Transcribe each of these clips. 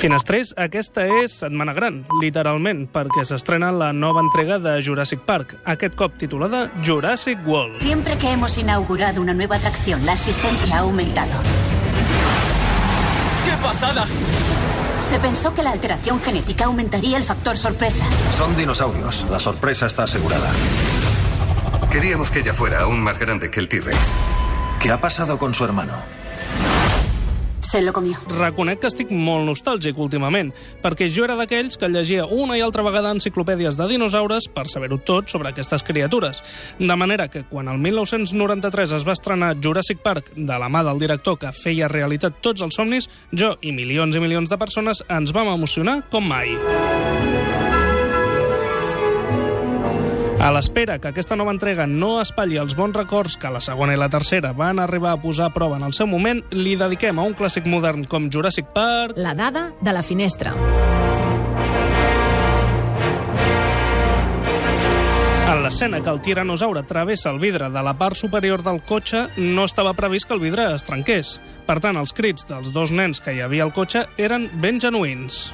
Finestrers, aquesta és setmana gran, literalment, perquè s'estrena la nova entrega de Jurassic Park, aquest cop titulada Jurassic World. Siempre que hemos inaugurado una nueva atracción, la asistencia ha aumentado. ¡Qué pasada! Se pensó que la alteración genética aumentaría el factor sorpresa. Son dinosaurios. La sorpresa está asegurada. Queríamos que ella fuera aún más grande que el T-Rex. ¿Qué ha pasado con su hermano? Se lo comió. Reconec que estic molt nostàlgic últimament, perquè jo era d'aquells que llegia una i altra vegada enciclopèdies de dinosaures per saber-ho tot sobre aquestes criatures. De manera que quan el 1993 es va estrenar Jurassic Park de la mà del director que feia realitat tots els somnis, jo i milions i milions de persones ens vam emocionar com mai. A l'espera que aquesta nova entrega no espatlli els bons records que la segona i la tercera van arribar a posar a prova en el seu moment, li dediquem a un clàssic modern com Jurassic Park, La dada de la finestra. En l'escena que el tiranosaure travessa el vidre de la part superior del cotxe, no estava previst que el vidre es trenqués. Per tant, els crits dels dos nens que hi havia al cotxe eren ben genuïns.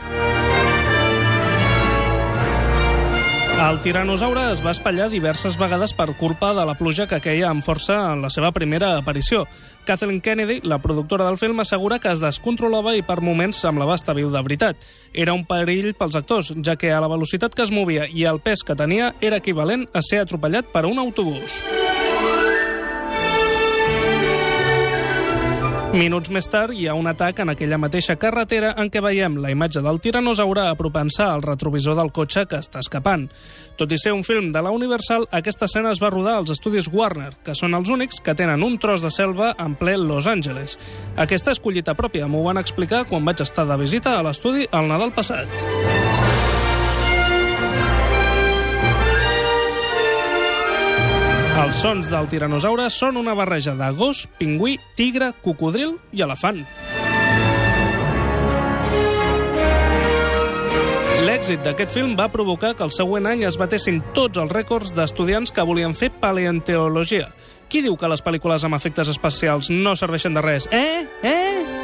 El tiranosaure es va espatllar diverses vegades per culpa de la pluja que queia amb força en la seva primera aparició. Kathleen Kennedy, la productora del film, assegura que es descontrolava i per moments semblava estar viu de veritat. Era un perill pels actors, ja que a la velocitat que es movia i el pes que tenia era equivalent a ser atropellat per un autobús. Minuts més tard hi ha un atac en aquella mateixa carretera en què veiem la imatge del tiranosaure apropant-se al retrovisor del cotxe que està escapant. Tot i ser un film de la Universal, aquesta escena es va rodar als estudis Warner, que són els únics que tenen un tros de selva en ple Los Angeles. Aquesta és collita pròpia, m'ho van explicar quan vaig estar de visita a l'estudi el Nadal passat. Els sons del tiranosaure són una barreja de gos, pingüí, tigre, cocodril i elefant. L'èxit d'aquest film va provocar que el següent any es batessin tots els rècords d'estudiants que volien fer paleontologia. Qui diu que les pel·lícules amb efectes especials no serveixen de res? Eh? Eh?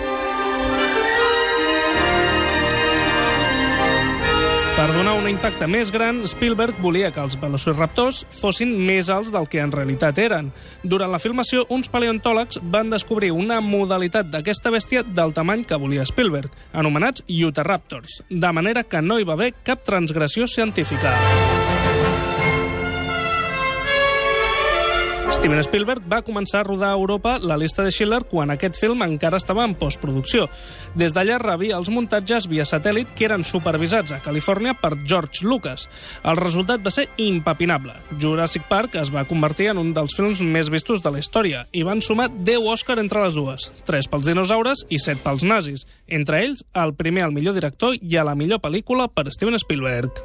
Impacte més gran, Spielberg volia que els velociraptors fossin més alts del que en realitat eren. Durant la filmació, uns paleontòlegs van descobrir una modalitat d'aquesta bèstia del tamany que volia Spielberg, anomenats Utahraptors, de manera que no hi va haver cap transgressió científica. Steven Spielberg va començar a rodar a Europa la llista de Schiller quan aquest film encara estava en postproducció. Des d'allà rebia els muntatges via satèl·lit que eren supervisats a Califòrnia per George Lucas. El resultat va ser impepinable. Jurassic Park es va convertir en un dels films més vistos de la història i van sumar 10 Òscar entre les dues, 3 pels dinosaures i 7 pels nazis. Entre ells, el primer al millor director i a la millor pel·lícula per Steven Spielberg.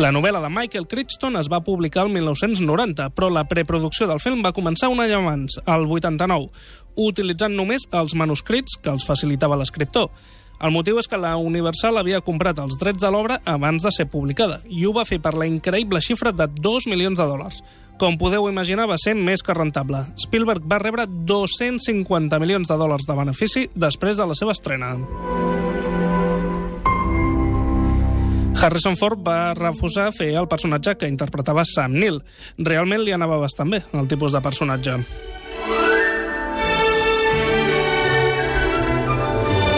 La novel·la de Michael Crichton es va publicar el 1990, però la preproducció del film va començar un any abans, el 89, utilitzant només els manuscrits que els facilitava l'escriptor. El motiu és que la Universal havia comprat els drets de l'obra abans de ser publicada i ho va fer per la increïble xifra de 2 milions de dòlars. Com podeu imaginar, va ser més que rentable. Spielberg va rebre 250 milions de dòlars de benefici després de la seva estrena. Harrison Ford va refusar fer el personatge que interpretava Sam Neill. Realment li anava bastant bé, el tipus de personatge.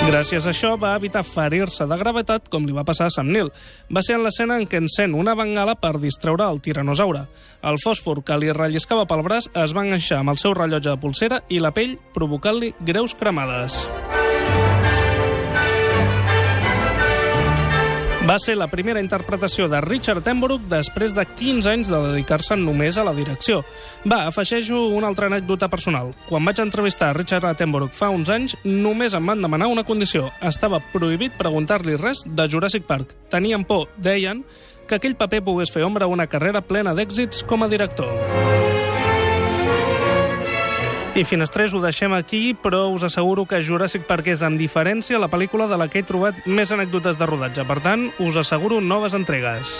Gràcies a això va evitar ferir-se de gravetat com li va passar a Sam Neill. Va ser en l'escena en què encén una bengala per distreure el tiranosaure. El fòsfor que li relliscava pel braç es va enganxar amb el seu rellotge de pulsera i la pell provocant-li greus cremades. Va ser la primera interpretació de Richard Attenborough després de 15 anys de dedicar-se només a la direcció. Va, afegeixo una altra anècdota personal. Quan vaig entrevistar a Richard Attenborough fa uns anys, només em van demanar una condició. Estava prohibit preguntar-li res de Jurassic Park. Tenien por, deien, que aquell paper pogués fer ombra a una carrera plena d'èxits com a director. I Finestrers ho deixem aquí, però us asseguro que Jurassic Park és, amb diferència, la pel·lícula de la que he trobat més anècdotes de rodatge. Per tant, us asseguro noves entregues.